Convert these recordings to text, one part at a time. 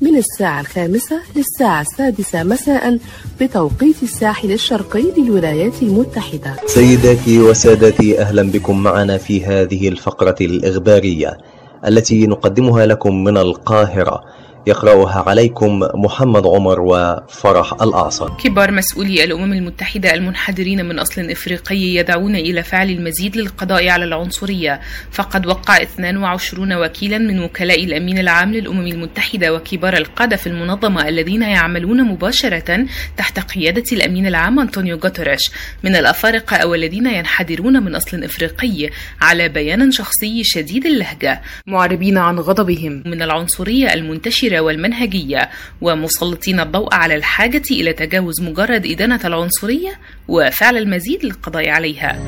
من الساعة الخامسة للساعة السادسة مساء بتوقيت الساحل الشرقي للولايات المتحدة. سيداتي وسادتي أهلا بكم معنا في هذه الفقرة الإخبارية التي نقدمها لكم من القاهرة. يقرأها عليكم محمد عمر وفرح الأعصر كبار مسؤولي الأمم المتحدة المنحدرين من أصل إفريقي يدعون إلى فعل المزيد للقضاء على العنصرية. فقد وقع 22 وكيلا من وكلاء الأمين العام للأمم المتحدة وكبار القادة في المنظمة الذين يعملون مباشرة تحت قيادة الأمين العام أنطونيو غوتريش من الأفارقة أو الذين ينحدرون من أصل إفريقي على بيان شخصي شديد اللهجة. معربين عن غضبهم. من العنصرية المنتشرة والمنهجية. ومسلطين الضوء على الحاجة إلى تجاوز مجرد إدانة العنصرية وفعل المزيد للقضاء عليها.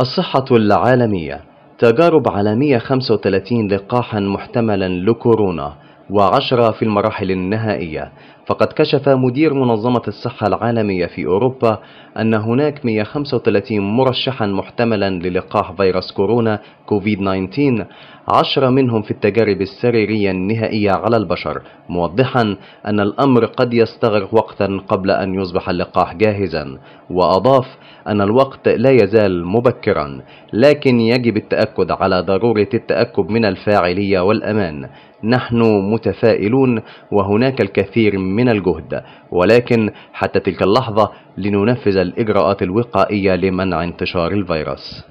الصحة العالمية. تجارب عالمية 35 لقاحا محتملا لكورونا. وعشرة في المراحل النهائية. فقد كشف مدير منظمة الصحة العالمية في أوروبا أن هناك 135 مرشحا محتملا للقاح فيروس كورونا كوفيد 19 عشرة منهم في التجارب السريرية النهائية على البشر موضحا أن الأمر قد يستغرق وقتا قبل أن يصبح اللقاح جاهزا وأضاف أن الوقت لا يزال مبكرا لكن يجب التأكد على ضرورة التأكد من الفاعلية والأمان. نحن متفائلون وهناك الكثير من الجهد ولكن حتى تلك اللحظة لننفذ الإجراءات الوقائية لمنع انتشار الفيروس.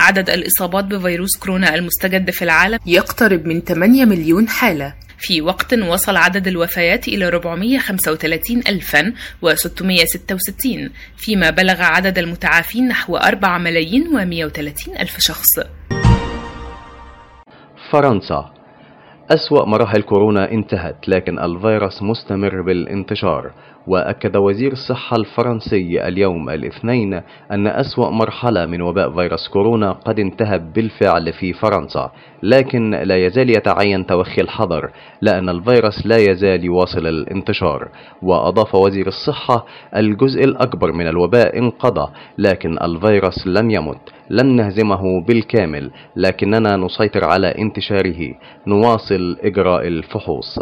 عدد الإصابات بفيروس كورونا المستجد في العالم يقترب من 8 مليون حالة. في وقت وصل عدد الوفيات إلى 435,666 فيما بلغ عدد المتعافين نحو 4 ملايين و130 ألف شخص. فرنسا. أسوأ مراحل كورونا انتهت لكن الفيروس مستمر بالانتشار. وأكد وزير الصحة الفرنسي اليوم الاثنين أن أسوأ مرحلة من وباء فيروس كورونا قد انتهت بالفعل في فرنسا لكن لا يزال يتعين توخي الحذر لأن الفيروس لا يزال يواصل الانتشار. وأضاف وزير الصحة الجزء الأكبر من الوباء انقضى لكن الفيروس لم يمت لم نهزمه بالكامل لكننا نسيطر على انتشاره نواصل إجراء الفحوص.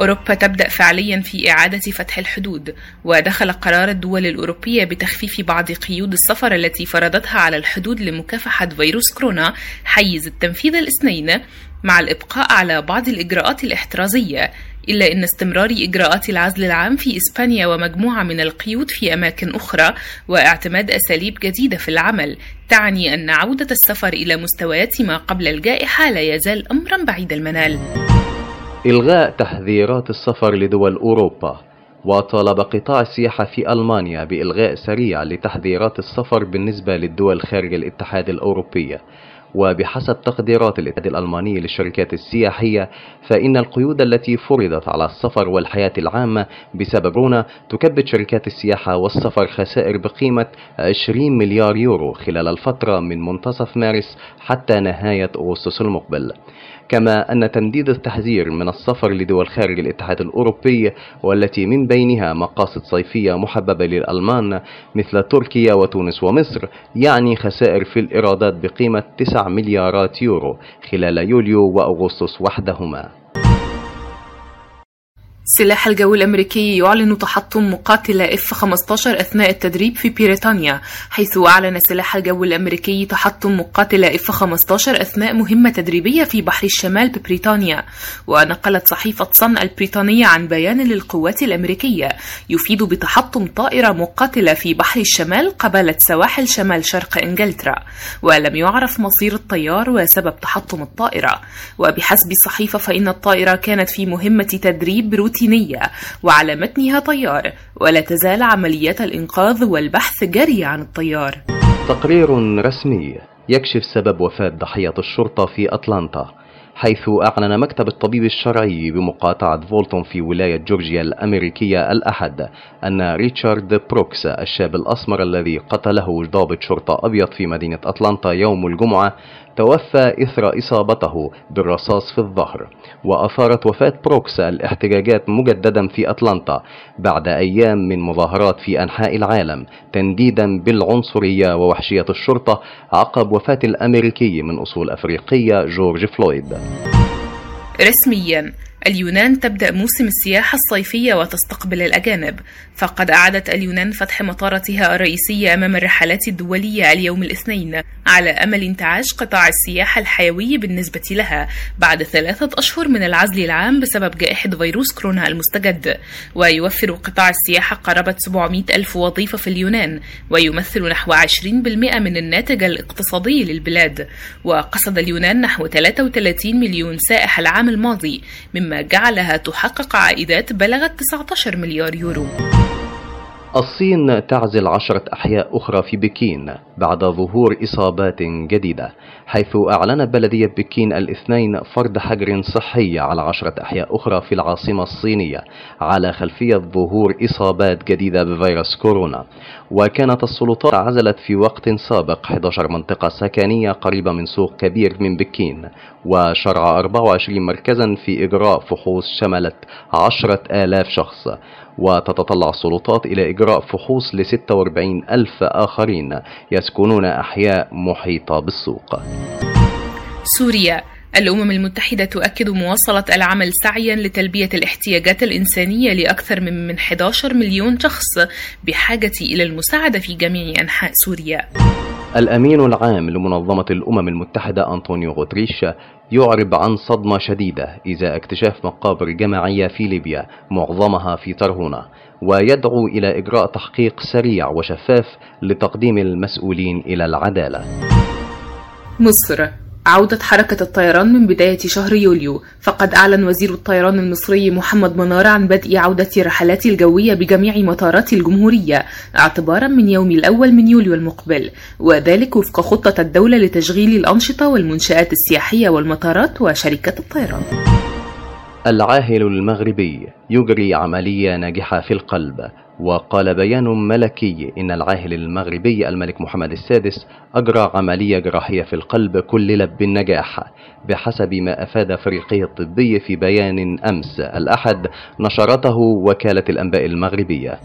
أوروبا تبدأ فعليا في إعادة فتح الحدود ودخل قرار الدول الأوروبية بتخفيف بعض قيود السفر التي فرضتها على الحدود لمكافحة فيروس كورونا حيز التنفيذ الاثنين مع الإبقاء على بعض الإجراءات الاحترازية. إلا أن استمرار إجراءات العزل العام في إسبانيا ومجموعة من القيود في أماكن أخرى واعتماد أساليب جديدة في العمل تعني أن عودة السفر إلى مستويات ما قبل الجائحة لا يزال أمرا بعيد المنال. إلغاء تحذيرات السفر لدول أوروبا وطالب قطاع السياحة في ألمانيا بإلغاء سريع لتحذيرات السفر بالنسبة للدول خارج الاتحاد الأوروبي. وبحسب تقديرات الاتحاد الألماني للشركات السياحية فإن القيود التي فرضت على السفر والحياة العامة بسبب كورونا تكبد شركات السياحة والسفر خسائر بقيمة 20 مليار يورو خلال الفترة من منتصف مارس حتى نهاية أغسطس المقبل. كما أن تمديد التحذير من السفر لدول خارج الاتحاد الأوروبي والتي من بينها مقاصد صيفية محببة للألمان مثل تركيا وتونس ومصر يعني خسائر في الإيرادات بقيمة 9 مليارات يورو خلال يوليو وأغسطس وحدهما. سلاح الجو الأمريكي يعلن تحطم مقاتلة F-15 أثناء التدريب في بريطانيا حيث أعلن سلاح الجو الأمريكي تحطم مقاتلة F-15 أثناء مهمة تدريبية في بحر الشمال ببريطانيا. ونقلت صحيفة صن البريطانية عن بيان للقوات الأمريكية يفيد بتحطم طائرة مقاتلة في بحر الشمال قبالة سواحل شمال شرق إنجلترا. ولم يعرف مصير الطيار وسبب تحطم الطائرة. وبحسب الصحيفة فإن الطائرة كانت في مهمة تدريب روتينية روتينية وعلى متنها طيار ولا تزال عمليات الإنقاذ والبحث جارية عن الطيار. تقرير رسمي يكشف سبب وفاة ضحية الشرطة في أتلانتا حيث أعلن مكتب الطبيب الشرعي بمقاطعة فولتون في ولاية جورجيا الأمريكية الأحد أن ريتشارد بروكس الشاب الأسمر الذي قتله ضابط شرطة أبيض في مدينة أتلانتا يوم الجمعة توفى إثر إصابته بالرصاص في الظهر وأثارت وفاة بروكس الاحتجاجات مجددا في أتلانتا بعد أيام من مظاهرات في أنحاء العالم تنديدا بالعنصرية ووحشية الشرطة عقب وفاة الأمريكي من أصول أفريقية جورج فلويد. رسميا اليونان تبدأ موسم السياحة الصيفية وتستقبل الأجانب. فقد أعادت اليونان فتح مطاراتها الرئيسية أمام الرحلات الدولية اليوم الاثنين على أمل انتعاش قطاع السياحة الحيوي بالنسبة لها بعد ثلاثة أشهر من العزل العام بسبب جائحة فيروس كورونا المستجد. ويوفر قطاع السياحة قرابة 700 ألف وظيفة في اليونان ويمثل نحو 20% من الناتج الاقتصادي للبلاد. وقصد اليونان نحو 33 مليون سائح العام الماضي مما جعلها تحقق عائدات بلغت 19 مليار يورو. الصين تعزل عشرة أحياء أخرى في بكين بعد ظهور إصابات جديدة. حيث أعلنت بلدية بكين الاثنين فرض حجر صحي على عشرة أحياء أخرى في العاصمة الصينية على خلفية ظهور إصابات جديدة بفيروس كورونا. وكانت السلطات عزلت في وقت سابق 11 منطقة سكنية قريبة من سوق كبير من بكين وشرع 24 مركزا في إجراء فحوص شملت عشرة آلاف شخص. وتتطلع السلطات إلى إجراء فحوص ل 46 ألف آخرين يسكنون أحياء محيطة بالسوق. سوريا. الأمم المتحدة تؤكد مواصلة العمل سعيا لتلبية الاحتياجات الإنسانية لأكثر من من 11 مليون شخص بحاجة إلى المساعدة في جميع أنحاء سوريا. الأمين العام لمنظمة الأمم المتحدة أنطونيو غوتريش يعرب عن صدمة شديدة إذا اكتشاف مقابر جماعية في ليبيا معظمها في ترهونة ويدعو إلى إجراء تحقيق سريع وشفاف لتقديم المسؤولين إلى العدالة. مصر. عودة حركة الطيران من بداية شهر يوليو. فقد أعلن وزير الطيران المصري محمد منار عن بدء عودة الرحلات الجوية بجميع مطارات الجمهورية اعتبارا من يوم الأول من يوليو المقبل. وذلك وفق خطة الدولة لتشغيل الأنشطة والمنشآت السياحية والمطارات وشركات الطيران. العاهل المغربي يجري عملية ناجحة في القلب. وقال بيان ملكي إن العاهل المغربي الملك محمد السادس أجرى عملية جراحية في القلب كللت بالنجاح بحسب ما أفاد فريقه الطبي في بيان أمس الأحد نشرته وكالة الأنباء المغربية.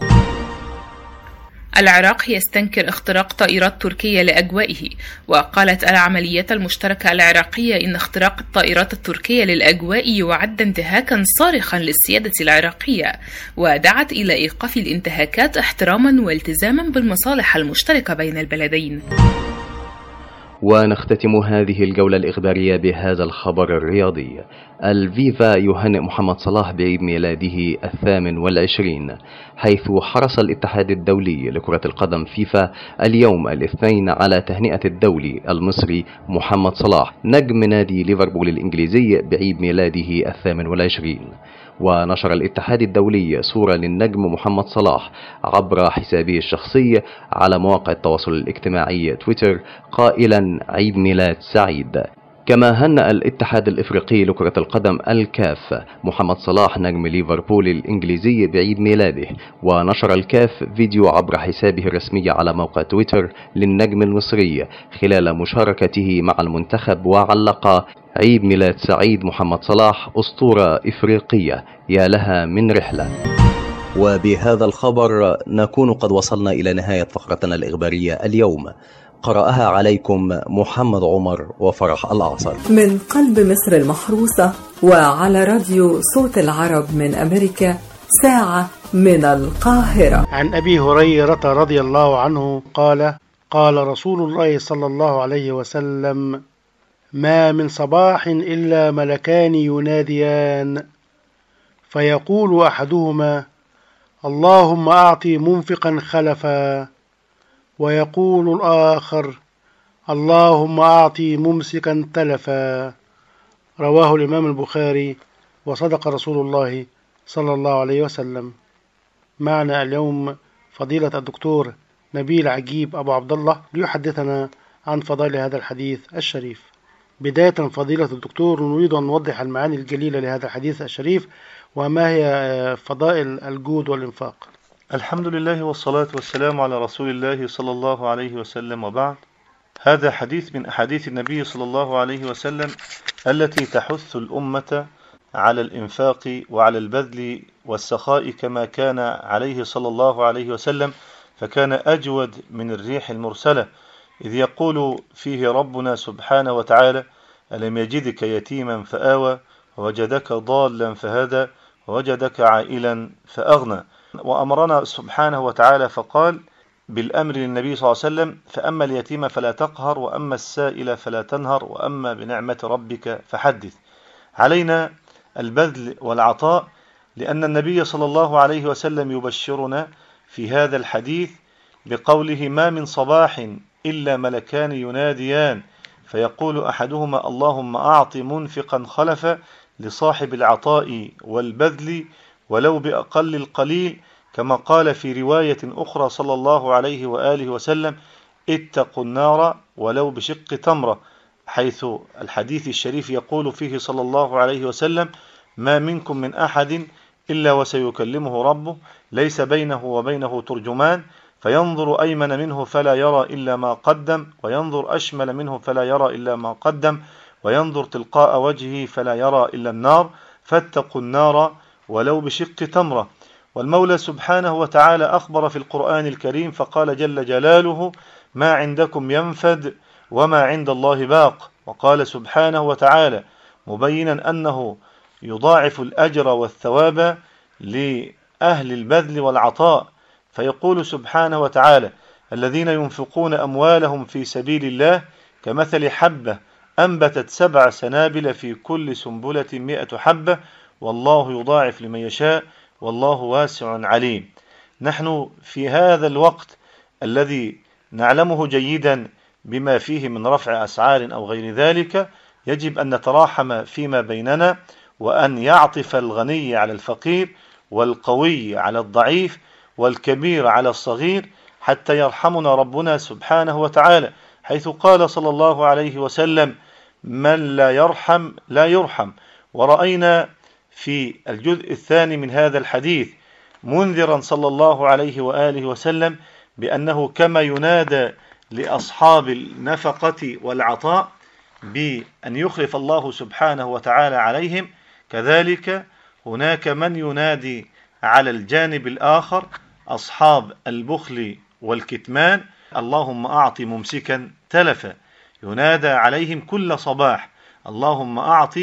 العراق يستنكر اختراق طائرات تركية لأجوائه وقالت العمليات المشتركة العراقية إن اختراق الطائرات التركية للأجواء يعد انتهاكا صارخا للسيادة العراقية ودعت إلى إيقاف الانتهاكات احتراما والتزاما بالمصالح المشتركة بين البلدين. ونختتم هذه الجولة الإخبارية بهذا الخبر الرياضي. الفيفا يهنئ محمد صلاح بعيد ميلاده الثامن والعشرين حيث حرص الاتحاد الدولي لكرة القدم فيفا اليوم الاثنين على تهنئة الدولي المصري محمد صلاح نجم نادي ليفربول الإنجليزي بعيد ميلاده الثامن والعشرين. ونشر الاتحاد الدولي صورة للنجم محمد صلاح عبر حسابه الشخصي على مواقع التواصل الاجتماعي تويتر قائلا عيد ميلاد سعيد. كما هنأ الاتحاد الإفريقي لكرة القدم الكاف محمد صلاح نجم ليفربول الإنجليزي بعيد ميلاده ونشر الكاف فيديو عبر حسابه الرسمي على موقع تويتر للنجم المصري خلال مشاركته مع المنتخب وعلق عيد ميلاد سعيد محمد صلاح أسطورة إفريقية يا لها من رحلة. وبهذا الخبر نكون قد وصلنا إلى نهاية فقرتنا الإخبارية اليوم. قرأها عليكم محمد عمر وفرح الأعصر. من قلب مصر المحروسة وعلى راديو صوت العرب من أمريكا ساعة من القاهرة. عن أبي هريرة رضي الله عنه قال قال رسول الله صلى الله عليه وسلم ما من صباح إلا ملكان يناديان فيقول أحدهما اللهم أعط منفقا خلفا ويقول الآخر اللهم أعط ممسكا تلفا. رواه الإمام البخاري وصدق رسول الله صلى الله عليه وسلم. معنا اليوم فضيلة الدكتور نبيل عجيب أبو عبد الله ليحدثنا عن فضائل هذا الحديث الشريف. بداية فضيلة الدكتور نريد أن نوضح المعاني الجليلة لهذا الحديث الشريف وما هي فضائل الجود والإنفاق؟ الحمد لله والصلاة والسلام على رسول الله صلى الله عليه وسلم وبعد. هذا حديث من أحاديث النبي صلى الله عليه وسلم التي تحث الأمة على الإنفاق وعلى البذل والسخاء كما كان عليه صلى الله عليه وسلم فكان أجود من الريح المرسلة. إذ يقول فيه ربنا سبحانه وتعالى ألم يجدك يتيما فآوى ووجدك ضالا فهدى ووجدك عائلا فأغنى. وأمرنا سبحانه وتعالى فقال بالأمر للنبي صلى الله عليه وسلم فأما اليتيم فلا تقهر وأما السائل فلا تنهر وأما بنعمة ربك فحدث. علينا البذل والعطاء لأن النبي صلى الله عليه وسلم يبشرنا في هذا الحديث بقوله ما من صباح إلا ملكان يناديان. فيقول أحدهما اللهم أعط منفقا خلفا لصاحب العطاء والبذل ولو بأقل القليل كما قال في رواية أخرى صلى الله عليه وآله وسلم اتقوا النار ولو بشق تمرة حيث الحديث الشريف يقول فيه صلى الله عليه وسلم ما منكم من أحد إلا وسيكلمه ربه ليس بينه وبينه ترجمان فينظر أيمن منه فلا يرى إلا ما قدم وينظر أشمل منه فلا يرى إلا ما قدم وينظر تلقاء وجهه فلا يرى إلا النار فاتقوا النار ولو بشق تمرة. والمولى سبحانه وتعالى أخبر في القرآن الكريم فقال جل جلاله ما عندكم ينفد وما عند الله باق. وقال سبحانه وتعالى مبينا أنه يضاعف الأجر والثواب لأهل البذل والعطاء. فيقول سبحانه وتعالى الذين ينفقون أموالهم في سبيل الله كمثل حبة أنبتت سبع سنابل في كل سنبلة مئة حبة والله يضاعف لمن يشاء والله واسع عليم. نحن في هذا الوقت الذي نعلمه جيدا بما فيه من رفع أسعار أو غير ذلك يجب أن نتراحم فيما بيننا وأن يعطف الغني على الفقير والقوي على الضعيف والكبير على الصغير حتى يرحمنا ربنا سبحانه وتعالى. حيث قال صلى الله عليه وسلم من لا يرحم لا يرحم. ورأينا في الجزء الثاني من هذا الحديث منذرا صلى الله عليه وآله وسلم بأنه كما ينادى لأصحاب النفقة والعطاء بأن يخلف الله سبحانه وتعالى عليهم كذلك هناك من ينادي على الجانب الآخر أصحاب البخل والكتمان اللهم أعط ممسكا تلفا ينادى عليهم كل صباح اللهم أعط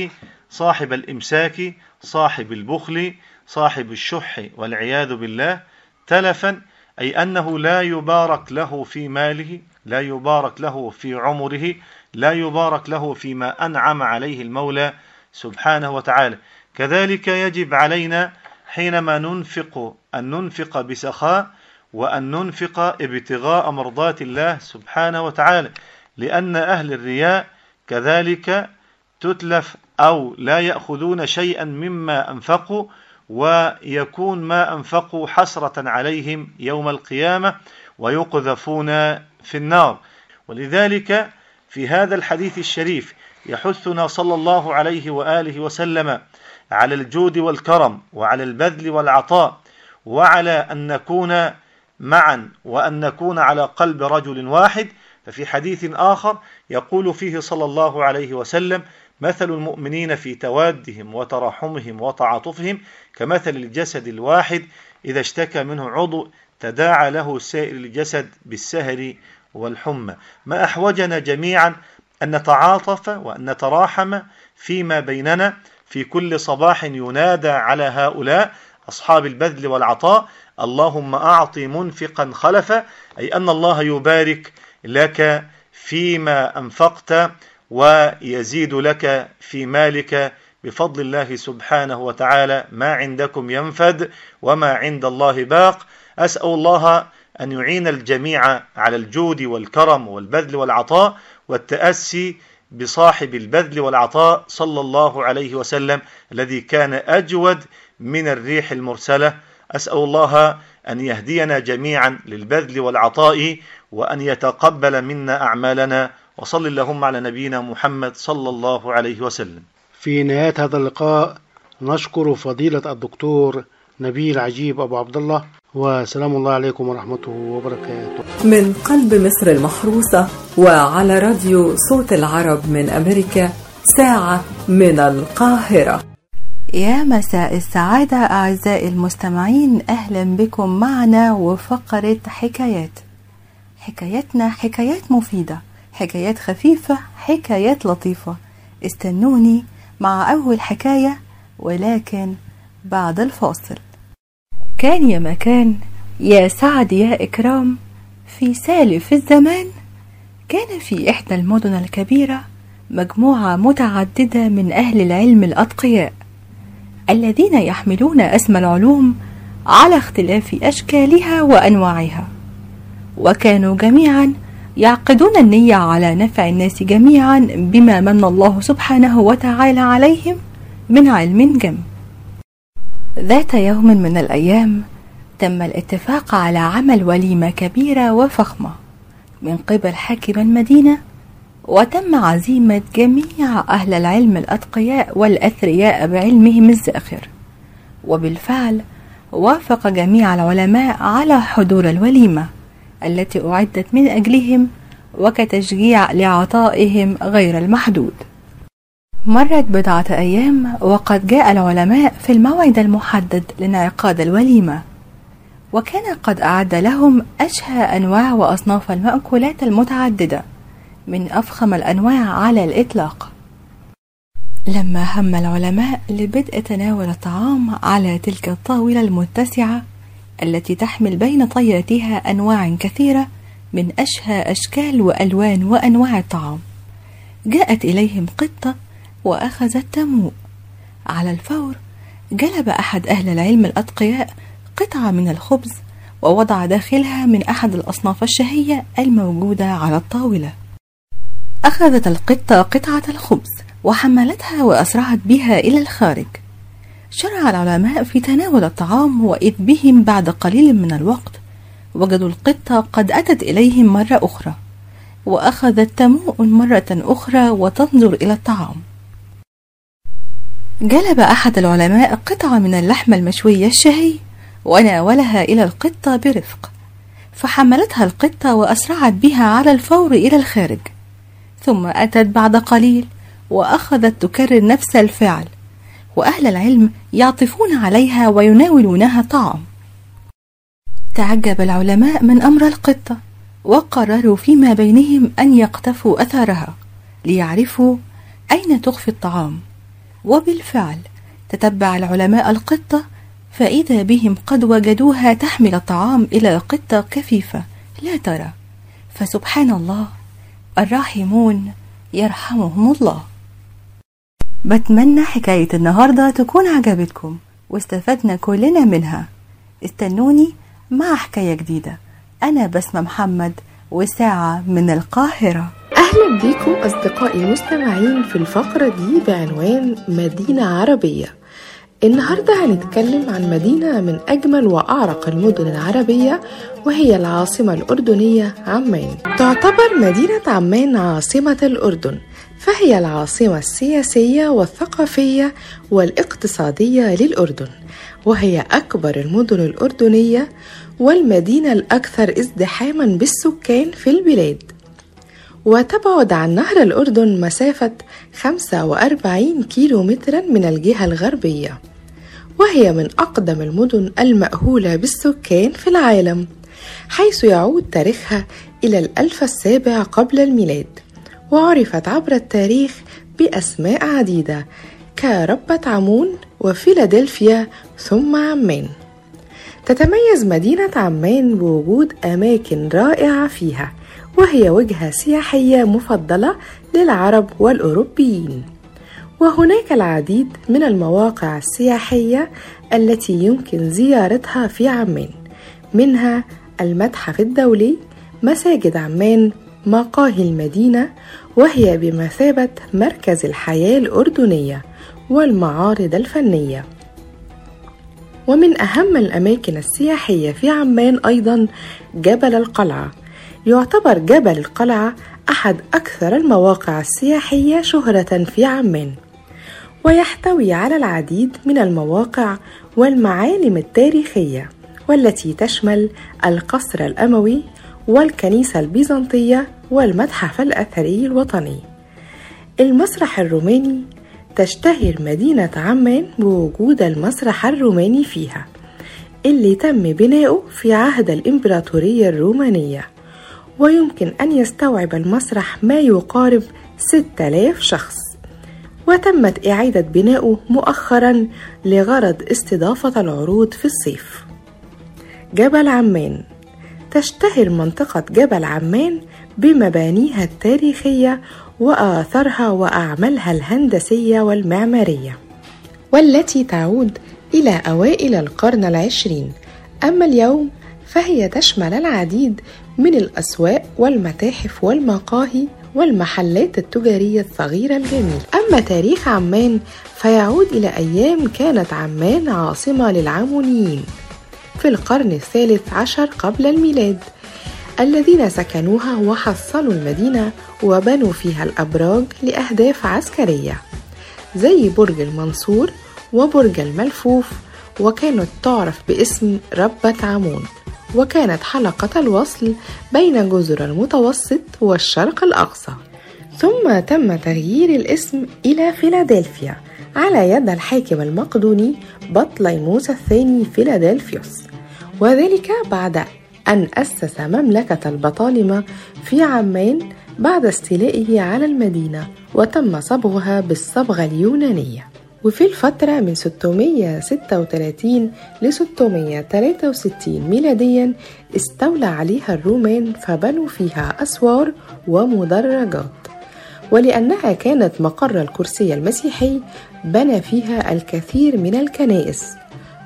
صاحب الإمساك صاحب البخل صاحب الشح والعياذ بالله تلفا أي أنه لا يبارك له في ماله لا يبارك له في عمره لا يبارك له فيما أنعم عليه المولى سبحانه وتعالى. كذلك يجب علينا حينما ننفق أن ننفق بسخاء وأن ننفق ابتغاء مرضات الله سبحانه وتعالى لأن أهل الرياء كذلك تتلف أو لا يأخذون شيئا مما أنفقوا ويكون ما أنفقوا حسرة عليهم يوم القيامة ويقذفون في النار. ولذلك في هذا الحديث الشريف يحثنا صلى الله عليه وآله وسلم على الجود والكرم وعلى البذل والعطاء وعلى أن نكون معا وأن نكون على قلب رجل واحد. ففي حديث آخر يقول فيه صلى الله عليه وسلم مثل المؤمنين في توادهم وتراحمهم وتعاطفهم كمثل الجسد الواحد إذا اشتكى منه عضو تداعى له سائر الجسد بالسهر والحمى. ما أحوجنا جميعا أن نتعاطف وأن نتراحم فيما بيننا في كل صباح ينادى على هؤلاء أصحاب البذل والعطاء. اللهم أعط منفقا خلفا أي أن الله يبارك لك فيما أنفقت ويزيد لك في مالك بفضل الله سبحانه وتعالى. ما عندكم ينفد وما عند الله باق. أسأل الله أن يعين الجميع على الجود والكرم والبذل والعطاء والتأسي بصاحب البذل والعطاء صلى الله عليه وسلم الذي كان أجود من الريح المرسلة. أسأل الله أن يهدينا جميعا للبذل والعطاء وأن يتقبل منا أعمالنا. وصل اللهم على نبينا محمد صلى الله عليه وسلم. في نهاية هذا اللقاء نشكر فضيلة الدكتور نبيل عجيب أبو عبد الله وسلام الله عليكم ورحمته وبركاته. من قلب مصر المحروسة وعلى راديو صوت العرب من أمريكا ساعة من القاهرة. يا مساء السعادة أعزائي المستمعين أهلا بكم معنا وفقرة حكايات. حكاياتنا حكايات مفيدة. حكايات خفيفة حكايات لطيفة. استنوني مع أول حكاية ولكن بعد الفاصل. كان يا مكان يا سعد يا إكرام في سالف الزمان كان في إحدى المدن الكبيرة مجموعة متعددة من أهل العلم الأتقياء الذين يحملون اسم العلوم على اختلاف أشكالها وأنواعها. وكانوا جميعا يعقدون النية على نفع الناس جميعا بما من الله سبحانه وتعالى عليهم من علم جم. ذات يوم من الأيام تم الاتفاق على عمل وليمة كبيرة وفخمة من قبل حاكم المدينة وتم عزيمة جميع أهل العلم الأتقياء والأثرياء بعلمهم الزاخر. وبالفعل وافق جميع العلماء على حضور الوليمة. التي أعدت من أجلهم وكتشجيع لعطائهم غير المحدود. مرت بضعة أيام وقد جاء العلماء في الموعد المحدد لانعقاد الوليمة وكان قد أعد لهم أشهى أنواع وأصناف المأكولات المتعددة من أفخم الأنواع على الإطلاق. لما هم العلماء لبدء تناول الطعام على تلك الطاولة المتسعة التي تحمل بين طياتها أنواع كثيرة من أشهى أشكال وألوان وأنواع الطعام. جاءت إليهم قطة وأخذت تموء. على الفور جلب أحد أهل العلم الأتقياء قطعة من الخبز ووضع داخلها من أحد الأصناف الشهية الموجودة على الطاولة. أخذت القطة قطعة الخبز وحملتها وأسرعت بها إلى الخارج. شرع العلماء في تناول الطعام وإذ بهم بعد قليل من الوقت. وجدوا القطة قد أتت إليهم مرة أخرى. وأخذت تموء مرة أخرى وتنظر إلى الطعام. جلب أحد العلماء قطعة من اللحم المشوية الشهي وناولها إلى القطة برفق. فحملتها القطة وأسرعت بها على الفور إلى الخارج. ثم أتت بعد قليل وأخذت تكرر نفس الفعل. وأهل العلم يعطفون عليها ويناولونها طعام. تعجب العلماء من أمر القطة وقرروا فيما بينهم أن يقتفوا أثرها ليعرفوا أين تخفي الطعام. وبالفعل تتبع العلماء القطة فإذا بهم قد وجدوها تحمل الطعام إلى قطة كفيفة لا ترى. فسبحان الله الراحمون يرحمهم الله. بتمنى حكاية النهاردة تكون عجبتكم واستفدنا كلنا منها. استنوني مع حكاية جديدة. أنا بسمة محمد وساعة من القاهرة. أهلا بكم أصدقائي المستمعين في الفقرة دي بعنوان مدينة عربية. النهاردة هنتكلم عن مدينة من أجمل وأعرق المدن العربية وهي العاصمة الأردنية عمان. تعتبر مدينة عمان عاصمة الأردن. فهي العاصمة السياسية والثقافية والاقتصادية للأردن وهي أكبر المدن الأردنية والمدينة الأكثر ازدحاما بالسكان في البلاد. وتبعد عن نهر الأردن مسافة 45 كيلو مترا من الجهة الغربية وهي من أقدم المدن المأهولة بالسكان في العالم حيث يعود تاريخها إلى الألف السابع قبل الميلاد. وعرفت عبر التاريخ بأسماء عديدة كربة عمون وفيلادلفيا ثم عمان. تتميز مدينة عمان بوجود أماكن رائعة فيها وهي وجهة سياحية مفضلة للعرب والأوروبيين. وهناك العديد من المواقع السياحية التي يمكن زيارتها في عمان منها المتحف الدولي مساجد عمان مقاهي المدينة وهي بمثابة مركز الحياة الأردنية والمعارض الفنية. ومن أهم الأماكن السياحية في عمان أيضا جبل القلعة. يعتبر جبل القلعة أحد أكثر المواقع السياحية شهرة في عمان. ويحتوي على العديد من المواقع والمعالم التاريخية والتي تشمل القصر الأموي والكنيسة البيزنطية والمتحف الأثري الوطني. المسرح الروماني. تشتهر مدينة عمان بوجود المسرح الروماني فيها اللي تم بناؤه في عهد الإمبراطورية الرومانية. ويمكن أن يستوعب المسرح ما يقارب 6000 شخص. وتمت إعادة بناؤه مؤخرا لغرض استضافة العروض في الصيف. جبل عمان. تشتهر منطقة جبل عمان بمبانيها التاريخية وآثارها وأعمالها الهندسية والمعمارية والتي تعود إلى أوائل القرن العشرين. أما اليوم فهي تشمل العديد من الأسواق والمتاحف والمقاهي والمحلات التجارية الصغيرة الجميلة. أما تاريخ عمان فيعود إلى أيام كانت عمان عاصمة للعمونيين في القرن الثالث عشر قبل الميلاد. الذين سكنوها وحصنوا المدينة وبنوا فيها الأبراج لأهداف عسكرية زي برج المنصور وبرج الملفوف وكانت تعرف باسم ربة عمون وكانت حلقة الوصل بين جزر المتوسط والشرق الأقصى. ثم تم تغيير الاسم إلى فيلادلفيا على يد الحاكم المقدوني بطليموس الثاني فيلادلفيوس وذلك بعد أن أسس مملكة البطالمة في عمان بعد استيلائه على المدينة وتم صبغها بالصبغة اليونانية. وفي الفترة من 636 ل 663 ميلاديا استولى عليها الرومان فبنوا فيها أسوار ومدرجات. ولأنها كانت مقر الكرسي المسيحي بنى فيها الكثير من الكنائس.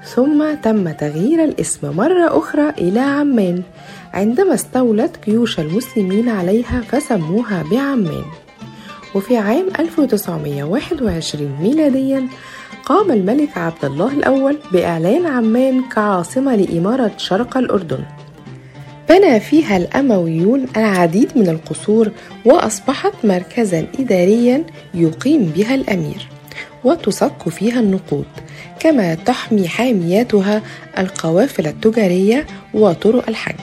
ثم تم تغيير الاسم مرة أخرى إلى عمان. عندما استولت جيوش المسلمين عليها فسموها بعمان. وفي عام 1921 ميلاديا قام الملك عبد الله الأول بإعلان عمان كعاصمة لإمارة شرق الأردن. بنى فيها الأمويون العديد من القصور وأصبحت مركزا إداريا يقيم بها الأمير. وتصك فيها النقود كما تحمي حامياتها القوافل التجارية وطرق الحج.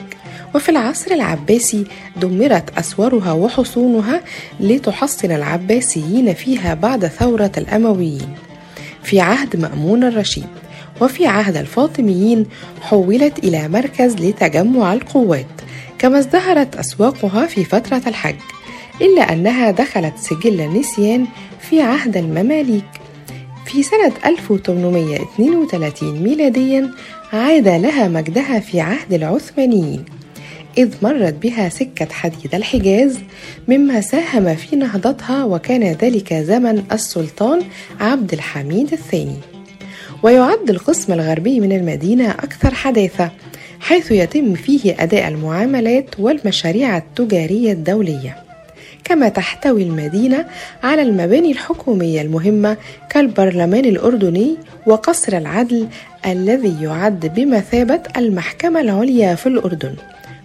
وفي العصر العباسي دمرت أسوارها وحصونها لتحصن العباسيين فيها بعد ثورة الأمويين. في عهد مأمون الرشيد وفي عهد الفاطميين حولت إلى مركز لتجمع القوات كما ازدهرت أسواقها في فترة الحج إلا أنها دخلت سجل النسيان في عهد المماليك. في سنة 1832 ميلاديا عاد لها مجدها في عهد العثمانيين. إذ مرت بها سكة حديد الحجاز مما ساهم في نهضتها وكان ذلك زمن السلطان عبد الحميد الثاني. ويعد القسم الغربي من المدينة أكثر حداثة حيث يتم فيه أداء المعاملات والمشاريع التجارية الدولية. كما تحتوي المدينة على المباني الحكومية المهمة كالبرلمان الأردني وقصر العدل الذي يعد بمثابة المحكمة العليا في الأردن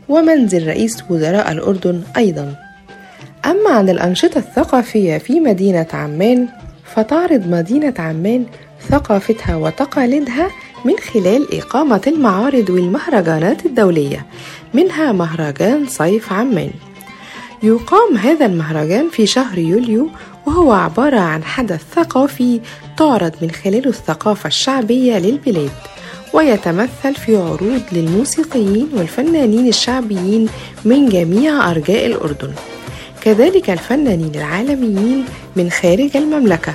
ومنزل رئيس وزراء الأردن أيضا. أما عن الأنشطة الثقافية في مدينة عمان فتعرض مدينة عمان ثقافتها وتقاليدها من خلال إقامة المعارض والمهرجانات الدولية منها مهرجان صيف عمان. يقام هذا المهرجان في شهر يوليو وهو عبارة عن حدث ثقافي تعرض من خلاله الثقافة الشعبية للبلاد ويتمثل في عروض للموسيقيين والفنانين الشعبيين من جميع أرجاء الأردن. كذلك الفنانين العالميين من خارج المملكة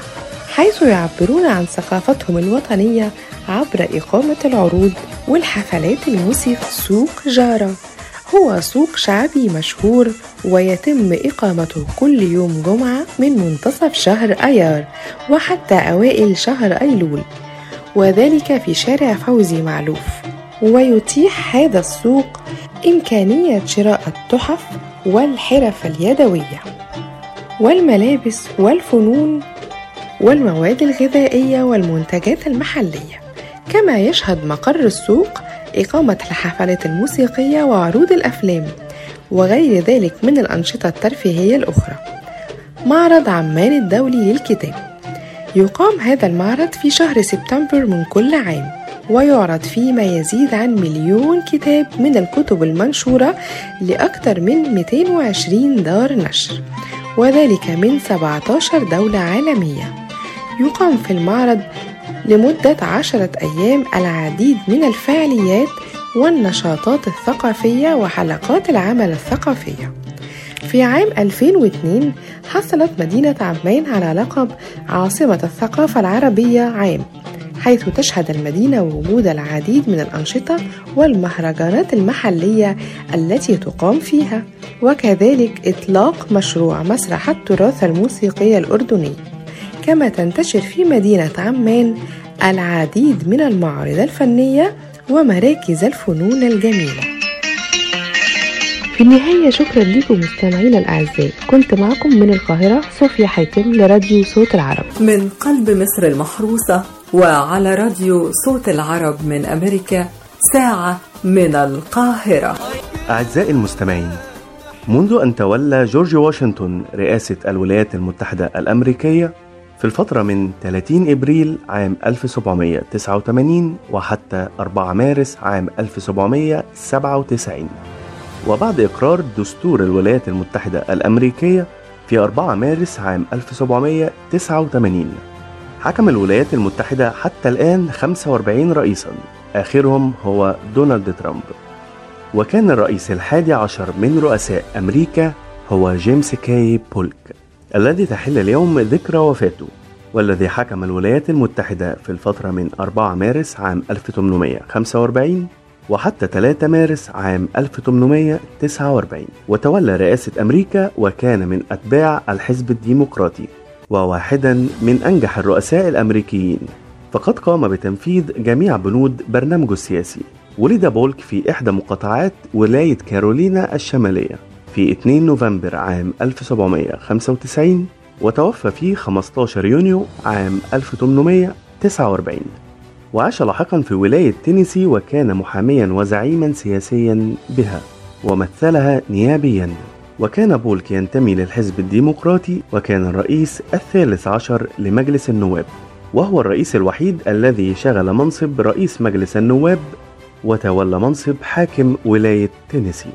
حيث يعبرون عن ثقافتهم الوطنية عبر إقامة العروض والحفلات الموسيقى سوق جارة. هو سوق شعبي مشهور ويتم إقامته كل يوم جمعة من منتصف شهر أيار وحتى أوائل شهر أيلول وذلك في شارع فوزي معلوف. ويتيح هذا السوق إمكانية شراء التحف والحرف اليدوية والملابس والفنون والمواد الغذائية والمنتجات المحلية. كما يشهد مقر السوق إقامة الحفلات الموسيقية وعروض الأفلام وغير ذلك من الأنشطة الترفيهية الأخرى. معرض عمان الدولي للكتاب. يقام هذا المعرض في شهر سبتمبر من كل عام ويعرض فيه ما يزيد عن مليون كتاب من الكتب المنشورة لأكثر من 220 دار نشر وذلك من 17 دولة عالمية. يقام في المعرض لمدة عشرة أيام العديد من الفعاليات والنشاطات الثقافية وحلقات العمل الثقافية في عام 2002 حصلت مدينة عمان على لقب عاصمة الثقافة العربية عام حيث تشهد المدينة وجود العديد من الأنشطة والمهرجانات المحلية التي تقام فيها وكذلك إطلاق مشروع مسرح التراث الموسيقي الأردني. كما تنتشر في مدينة عمان العديد من المعارض الفنية ومراكز الفنون الجميلة. في النهاية شكرا لكم مستمعينا الأعزاء. كنت معكم من القاهرة صوفيا حاتم لراديو صوت العرب. من قلب مصر المحروسة وعلى راديو صوت العرب من أمريكا ساعة من القاهرة. أعزائي المستمعين منذ أن تولى جورج واشنطن رئاسة الولايات المتحدة الأمريكية في الفترة من 30 إبريل عام 1789 وحتى 4 مارس عام 1797 وبعد إقرار دستور الولايات المتحدة الأمريكية في 4 مارس عام 1789 حكم الولايات المتحدة حتى الآن 45 رئيسا آخرهم هو دونالد ترامب. وكان الرئيس الحادي عشر من رؤساء أمريكا هو جيمس كاي بولك. الذي تحل اليوم ذكرى وفاته والذي حكم الولايات المتحدة في الفترة من 4 مارس عام 1845 وحتى 3 مارس عام 1849 وتولى رئاسة أمريكا وكان من أتباع الحزب الديمقراطي وواحدا من أنجح الرؤساء الأمريكيين. فقد قام بتنفيذ جميع بنود برنامجه السياسي. ولد بولك في إحدى مقاطعات ولاية كارولينا الشمالية. في 2 نوفمبر عام 1795 وتوفى في 15 يونيو عام 1849 وعاش لاحقا في ولاية تينيسي وكان محاميا وزعيما سياسيا بها ومثلها نيابيا. وكان بولك ينتمي للحزب الديمقراطي وكان الرئيس الثالث عشر لمجلس النواب. وهو الرئيس الوحيد الذي شغل منصب رئيس مجلس النواب وتولى منصب حاكم ولاية تينيسي.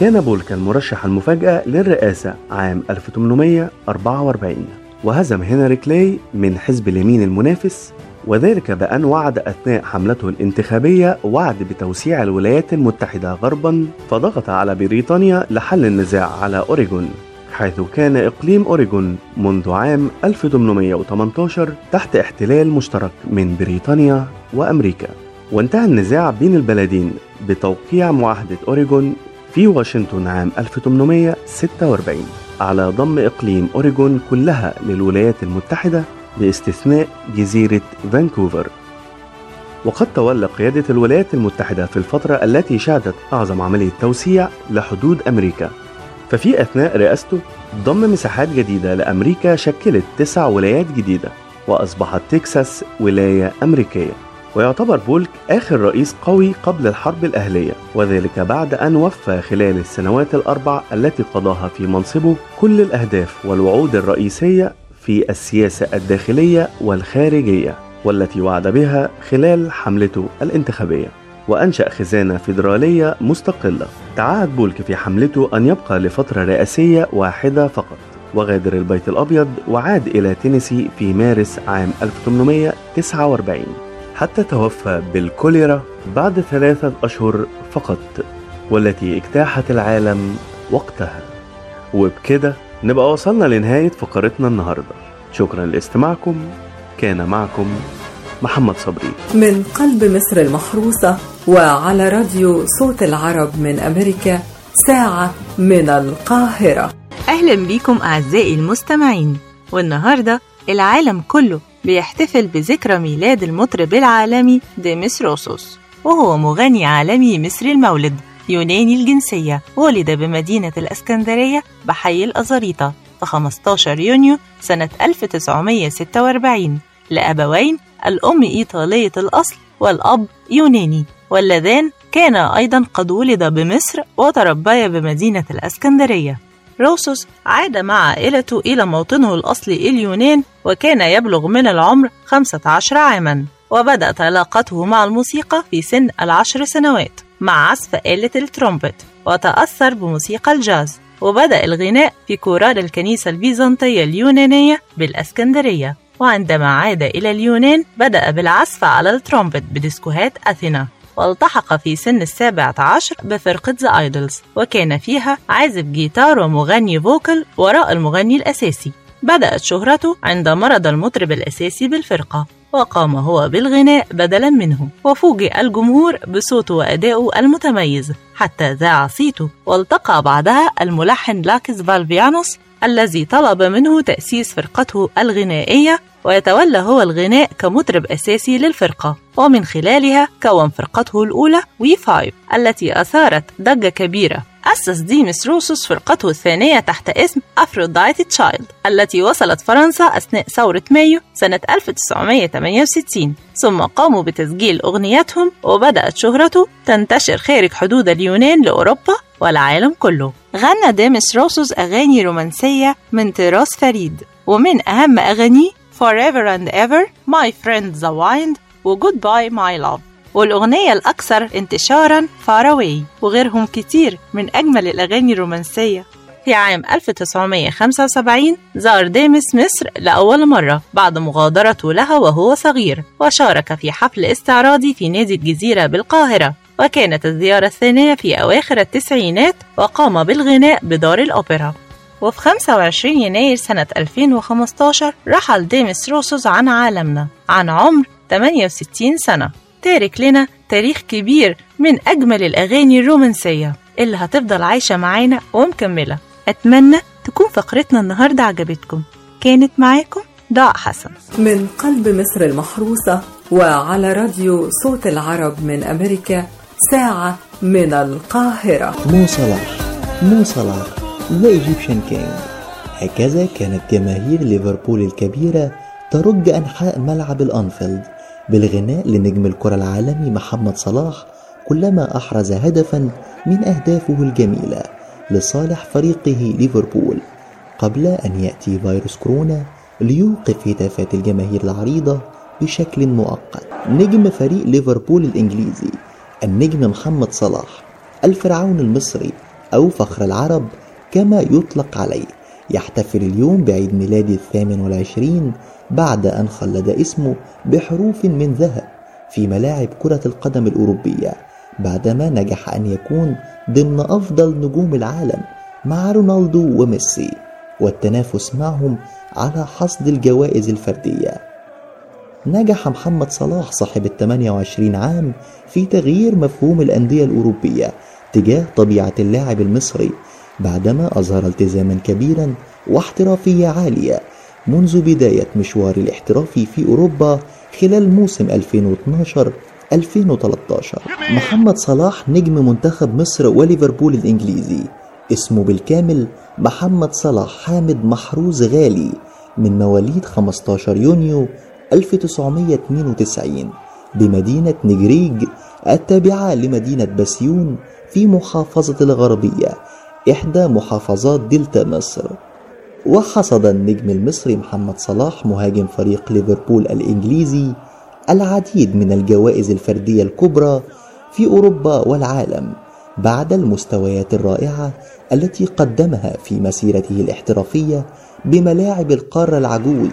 كان بولك المرشح المفاجأة للرئاسة عام 1844 وهزم هنري كلاي من حزب اليمين المنافس وذلك بأن وعد أثناء حملته الانتخابية وعد بتوسيع الولايات المتحدة غربا فضغط على بريطانيا لحل النزاع على أوريغون حيث كان إقليم أوريغون منذ عام 1818 تحت احتلال مشترك من بريطانيا وأمريكا. وانتهى النزاع بين البلدين بتوقيع معاهدة أوريغون في واشنطن عام 1846 على ضم إقليم أوريغون كلها للولايات المتحدة باستثناء جزيرة فانكوفر. وقد تولى قيادة الولايات المتحدة في الفترة التي شهدت أعظم عملية توسيع لحدود أمريكا. ففي أثناء رئاسته ضم مساحات جديدة لأمريكا شكلت تسع ولايات جديدة وأصبحت تكساس ولاية أمريكية. ويعتبر بولك آخر رئيس قوي قبل الحرب الأهلية وذلك بعد أن وفى خلال السنوات الأربع التي قضاها في منصبه كل الأهداف والوعود الرئيسية في السياسة الداخلية والخارجية والتي وعد بها خلال حملته الانتخابية. وأنشأ خزانة فيدرالية مستقلة. تعهد بولك في حملته أن يبقى لفترة رئاسية واحدة فقط. وغادر البيت الأبيض وعاد إلى تينيسي في مارس عام 1849 حتى توفى بالكوليرا بعد ثلاثة أشهر فقط والتي اجتاحت العالم وقتها. وبكده نبقى وصلنا لنهاية فقرتنا النهاردة. شكرا لاستماعكم. كان معكم محمد صبري. من قلب مصر المحروسة وعلى راديو صوت العرب من أمريكا ساعة من القاهرة. أهلا بيكم أعزائي المستمعين. والنهاردة العالم كله بيحتفل بذكرى ميلاد المطرب العالمي ديمس روسوس وهو مغني عالمي مصري المولد يوناني الجنسية ولد بمدينة الأسكندرية بحي الأزاريطة في 15 يونيو سنة 1946 لأبوين الأم إيطالية الأصل والأب يوناني. واللذان كانا أيضا قد ولد بمصر وتربيا بمدينة الأسكندرية. روسوس عاد مع عائلته إلى موطنه الأصلي اليونان وكان يبلغ من العمر 15 عاما وبدأت علاقته مع الموسيقى في سن العشر سنوات مع عزف آلة الترومبت وتأثر بموسيقى الجاز وبدأ الغناء في كورال الكنيسة البيزنطية اليونانية بالأسكندرية. وعندما عاد إلى اليونان بدأ بالعزف على الترومبت بديسكوهات أثينا. والتحق في سن السابعة عشر بفرقة The Idols وكان فيها عازف جيتار ومغني vocal وراء المغني الأساسي. بدأت شهرته عند مرض المطرب الأساسي بالفرقة وقام هو بالغناء بدلا منه وفوجئ الجمهور بصوته وأدائه المتميز حتى ذاع صيته والتقى بعدها الملحن لاكس فالفيانوس الذي طلب منه تأسيس فرقته الغنائية ويتولى هو الغناء كمطرب أساسي للفرقة ومن خلالها كون فرقته الأولى We Five التي أثارت ضجة كبيرة. أسس ديمس روسوس فرقته الثانية تحت اسم Aphrodite's Child التي وصلت فرنسا أثناء ثورة مايو سنة 1968 ثم قاموا بتسجيل أغنياتهم وبدأت شهرته تنتشر خارج حدود اليونان لأوروبا والعالم كله. غنى ديمس روسوس أغاني رومانسية من طراز فريد ومن أهم أغانيه Forever and Ever My Friend the Wind و Goodbye My Love. والأغنية الأكثر انتشارا Away وغيرهم كتير من أجمل الأغاني الرومانسية. في عام 1975 زار ديمس مصر لأول مرة بعد مغادرته لها وهو صغير وشارك في حفل استعراضي في نادي الجزيرة بالقاهرة. وكانت الزيارة الثانية في أواخر التسعينات وقام بالغناء بدار الأوبرا. وفي 25 يناير سنة 2015 رحل ديمس روسوس عن عالمنا عن عمر 68 سنة. تارك لنا تاريخ كبير من أجمل الأغاني الرومانسية اللي هتفضل عايشة معانا ومكملة. أتمنى تكون فقرتنا النهاردة عجبتكم. كانت معاكم ضاء حسن. من قلب مصر المحروسة وعلى راديو صوت العرب من أمريكا ساعة من القاهرة. مو صلاح مو صلاح the Egyptian King هكذا كانت جماهير ليفربول الكبيرة ترج أنحاء ملعب الأنفيلد. بالغناء لنجم الكرة العالمي محمد صلاح كلما أحرز هدفا من أهدافه الجميلة لصالح فريقه ليفربول قبل أن يأتي فيروس كورونا ليوقف هتافات الجماهير العريضة بشكل مؤقت. نجم فريق ليفربول الإنجليزي النجم محمد صلاح الفرعون المصري أو فخر العرب كما يطلق عليه يحتفل اليوم بعيد ميلاده الثامن والعشرين بعد أن خلد اسمه بحروف من ذهب في ملاعب كرة القدم الأوروبية بعدما نجح أن يكون ضمن أفضل نجوم العالم مع رونالدو وميسي والتنافس معهم على حصد الجوائز الفردية. نجح محمد صلاح صاحب ال 28 عام في تغيير مفهوم الأندية الأوروبية تجاه طبيعة اللاعب المصري بعدما أظهر التزاما كبيرا واحترافية عالية منذ بداية مشوار الاحترافي في أوروبا خلال موسم 2012-2013 محمد صلاح نجم منتخب مصر وليفربول الإنجليزي. اسمه بالكامل محمد صلاح حامد محروز غالي من مواليد 15 يونيو 1992 بمدينة نجريج التابعة لمدينة بسيون في محافظة الغربية إحدى محافظات دلتا مصر. وحصد النجم المصري محمد صلاح مهاجم فريق ليفربول الإنجليزي العديد من الجوائز الفردية الكبرى في أوروبا والعالم بعد المستويات الرائعة التي قدمها في مسيرته الاحترافية بملاعب القارة العجوز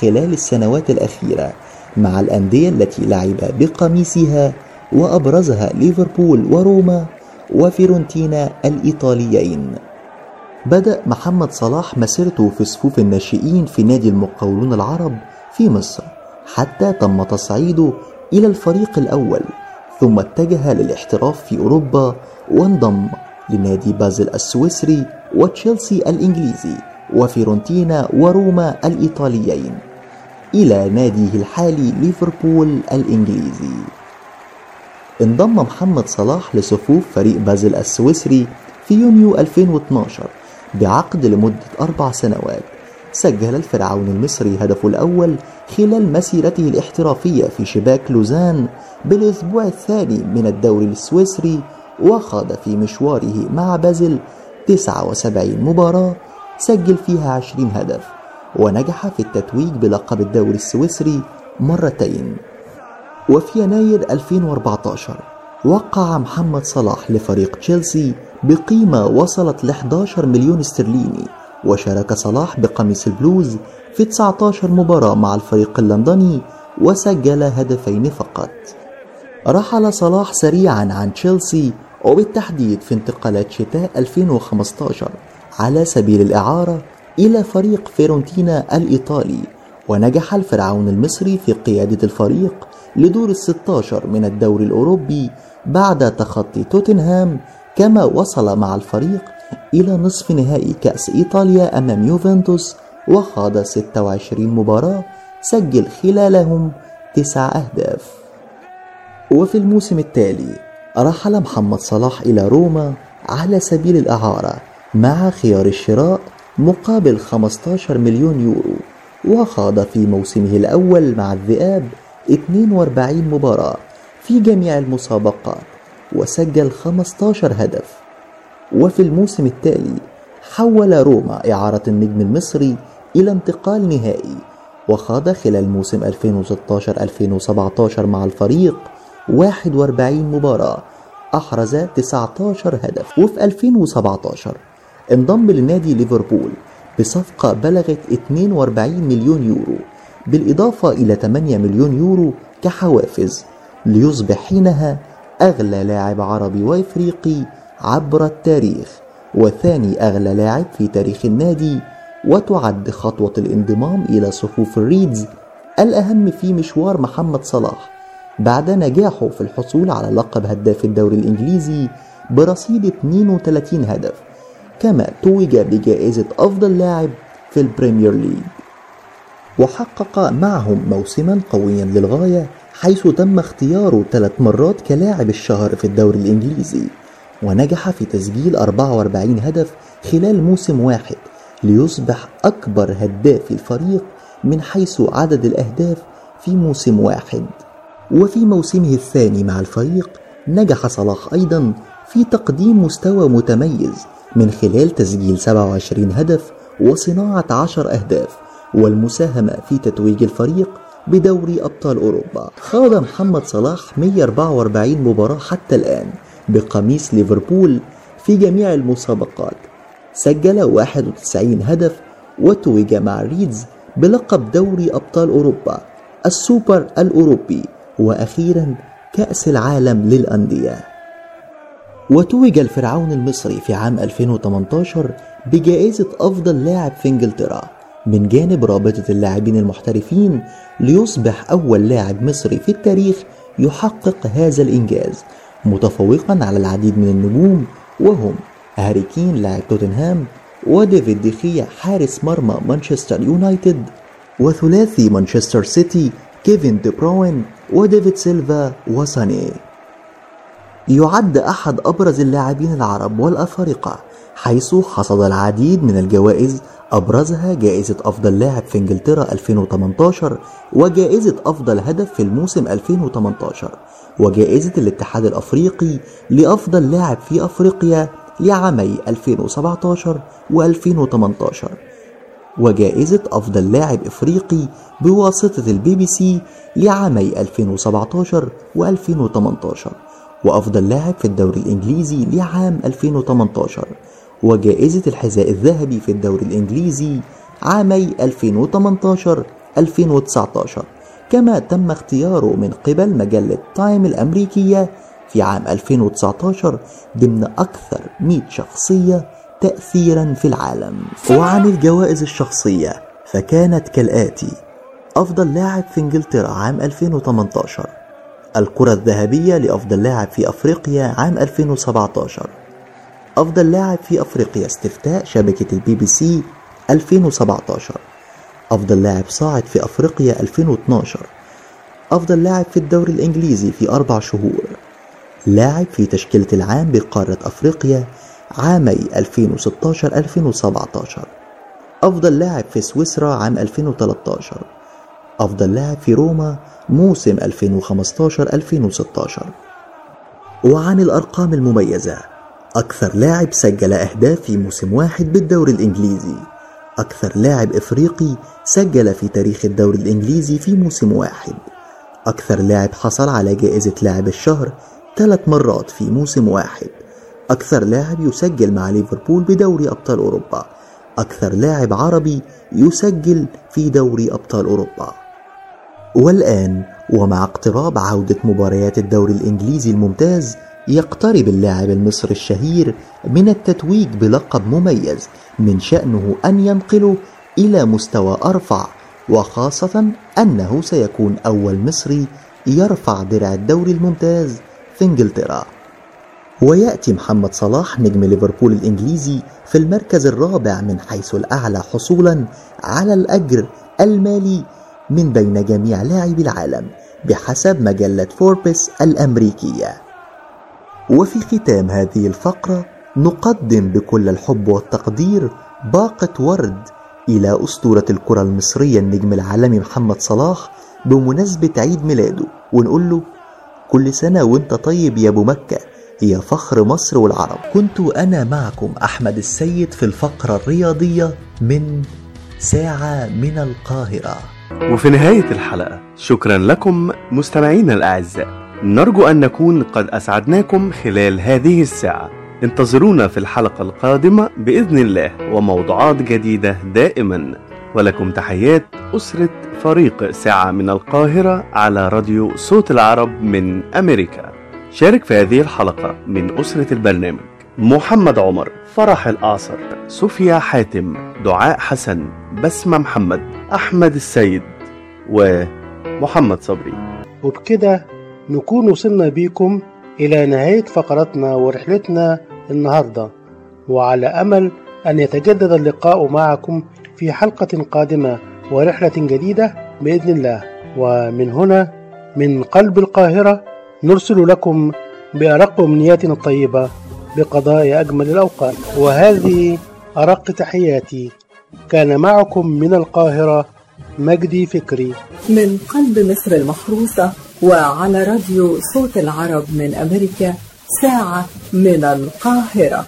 خلال السنوات الأخيرة مع الأندية التي لعب بقميصها وأبرزها ليفربول وروما وفيرونتينا الإيطاليين. بدأ محمد صلاح مسيرته في صفوف الناشئين في نادي المقاولون العرب في مصر حتى تم تصعيده إلى الفريق الأول ثم اتجه للاحتراف في أوروبا وانضم لنادي بازل السويسري وتشيلسي الإنجليزي وفيرونتينا وروما الإيطاليين إلى ناديه الحالي ليفربول الإنجليزي. انضم محمد صلاح لصفوف فريق بازل السويسري في يونيو 2012 بعقد لمدة أربع سنوات سجل الفرعون المصري هدفه الأول خلال مسيرته الاحترافية في شباك لوزان بالأسبوع الثاني من الدوري السويسري وخاض في مشواره مع بازل 79 مباراة سجل فيها 20 هدف ونجح في التتويج بلقب الدوري السويسري مرتين. وفي يناير 2014 وقع محمد صلاح لفريق تشيلسي بقيمة وصلت ل 11 مليون استرليني وشارك صلاح بقميص البلوز في 19 مباراة مع الفريق اللندني وسجل هدفين فقط. رحل صلاح سريعا عن تشيلسي وبالتحديد في انتقالات شتاء 2015 على سبيل الإعارة إلى فريق فيرونتينا الإيطالي ونجح الفرعون المصري في قيادة الفريق لدور الستاشر من الدوري الأوروبي بعد تخطي توتنهام كما وصل مع الفريق إلى نصف نهائي كأس إيطاليا أمام يوفنتوس وخاض 26 مباراة سجل خلالهم تسع أهداف. وفي الموسم التالي رحل محمد صلاح إلى روما على سبيل الإعارة مع خيار الشراء مقابل 15 مليون يورو وخاض في موسمه الأول مع الذئاب 42 مباراة في جميع المسابقات وسجل 15 هدف. وفي الموسم التالي حول روما إعارة النجم المصري إلى انتقال نهائي وخاض خلال موسم 2016-2017 مع الفريق 41 مباراة أحرز 19 هدف. وفي 2017 انضم لنادي ليفربول بصفقة بلغت 42 مليون يورو. بالإضافة إلى 8 مليون يورو كحوافز ليصبح حينها أغلى لاعب عربي وإفريقي عبر التاريخ وثاني أغلى لاعب في تاريخ النادي وتعد خطوة الانضمام إلى صفوف الريدز الأهم في مشوار محمد صلاح بعد نجاحه في الحصول على لقب هداف الدوري الإنجليزي برصيد 32 هدف كما توج بجائزة أفضل لاعب في ال Premier League. وحقق معهم موسما قويا للغاية حيث تم اختياره ثلاث مرات كلاعب الشهر في الدوري الإنجليزي ونجح في تسجيل 44 هدف خلال موسم واحد ليصبح أكبر هداف الفريق من حيث عدد الأهداف في موسم واحد. وفي موسمه الثاني مع الفريق نجح صلاح أيضا في تقديم مستوى متميز من خلال تسجيل 27 هدف وصناعة 10 أهداف والمساهمة في تتويج الفريق بدوري أبطال أوروبا. خاض محمد صلاح 144 مباراة حتى الآن بقميص ليفربول في جميع المسابقات. سجل 91 هدف وتوج مع ريدز بلقب دوري أبطال أوروبا السوبر الأوروبي وأخيرا كأس العالم للأندية. وتوج الفرعون المصري في عام 2018 بجائزة أفضل لاعب في إنجلترا. من جانب رابطة اللاعبين المحترفين ليصبح أول لاعب مصري في التاريخ يحقق هذا الإنجاز متفوقا على العديد من النجوم وهم هاري كين لاعب توتنهام وديفيد ديخيا حارس مرمى مانشستر يونايتد وثلاثي مانشستر سيتي كيفن دي بروين وديفيد سيلفا وساني يعد أحد أبرز اللاعبين العرب والأفارقة حيث حصد العديد من الجوائز أبرزها جائزة أفضل لاعب في إنجلترا 2018 وجائزة أفضل هدف في الموسم 2018 وجائزة الاتحاد الأفريقي لأفضل لاعب في أفريقيا لعامي 2017 و2018 وجائزة أفضل لاعب إفريقي بواسطة البي بي سي لعامي 2017 و2018 وأفضل لاعب في الدوري الإنجليزي لعام 2018 وجائزة الحذاء الذهبي في الدوري الإنجليزي عامي 2018 2019 كما تم اختياره من قبل مجلة تايم الأمريكية في عام 2019 ضمن أكثر 100 شخصية تأثيرا في العالم. وعن الجوائز الشخصية فكانت كالآتي أفضل لاعب في إنجلترا عام 2018 الكرة الذهبية لأفضل لاعب في أفريقيا عام 2017 أفضل لاعب في أفريقيا استفتاء شبكة البي بي سي 2017 أفضل لاعب صاعد في أفريقيا 2012 أفضل لاعب في الدوري الإنجليزي في أربع شهور. لاعب في تشكيلة العام بقارة أفريقيا عامي 2016-2017 أفضل لاعب في سويسرا عام 2013 أفضل لاعب في روما موسم 2015-2016 وعن الأرقام المميزة أكثر لاعب سجل أهداف في موسم واحد بالدوري الإنجليزي. أكثر لاعب إفريقي سجل في تاريخ الدوري الإنجليزي في موسم واحد. أكثر لاعب حصل على جائزة لاعب الشهر ثلاث مرات في موسم واحد. أكثر لاعب يسجل مع ليفربول بدوري أبطال أوروبا. أكثر لاعب عربي يسجل في دوري أبطال أوروبا. والآن ومع اقتراب عودة مباريات الدوري الإنجليزي الممتاز يقترب اللاعب المصري الشهير من التتويج بلقب مميز من شأنه أن ينقله إلى مستوى أرفع وخاصة أنه سيكون أول مصري يرفع درع الدوري الممتاز في إنجلترا. ويأتي محمد صلاح نجم ليفربول الإنجليزي في المركز الرابع من حيث الأعلى حصولا على الأجر المالي من بين جميع لاعبي العالم بحسب مجلة فوربس الأمريكية. وفي ختام هذه الفقرة نقدم بكل الحب والتقدير باقة ورد إلى أسطورة الكرة المصرية النجم العالمي محمد صلاح بمناسبة عيد ميلاده ونقول له كل سنة وأنت طيب يا أبو مكة هي فخر مصر والعرب. كنت أنا معكم أحمد السيد في الفقرة الرياضية من ساعة من القاهرة. وفي نهاية الحلقة شكرا لكم مستمعينا الأعزاء. نرجو أن نكون قد أسعدناكم خلال هذه الساعة. انتظرونا في الحلقة القادمة بإذن الله وموضوعات جديدة دائما. ولكم تحيات أسرة فريق ساعة من القاهرة على راديو صوت العرب من أمريكا. شارك في هذه الحلقة من أسرة البرنامج. محمد عمر فرح الأعصر صوفيا حاتم دعاء حسن بسمة محمد أحمد السيد ومحمد صبري. وبكده نكون وصلنا بيكم إلى نهاية فقرتنا ورحلتنا النهاردة وعلى أمل أن يتجدد اللقاء معكم في حلقة قادمة ورحلة جديدة بإذن الله. ومن هنا من قلب القاهرة نرسل لكم بأرق أمنياتنا الطيبة بقضاء أجمل الأوقات. وهذه أرق تحياتي. كان معكم من القاهرة مجدي فكري. من قلب مصر المحروسة وعلى راديو صوت العرب من أمريكا ساعة من القاهرة.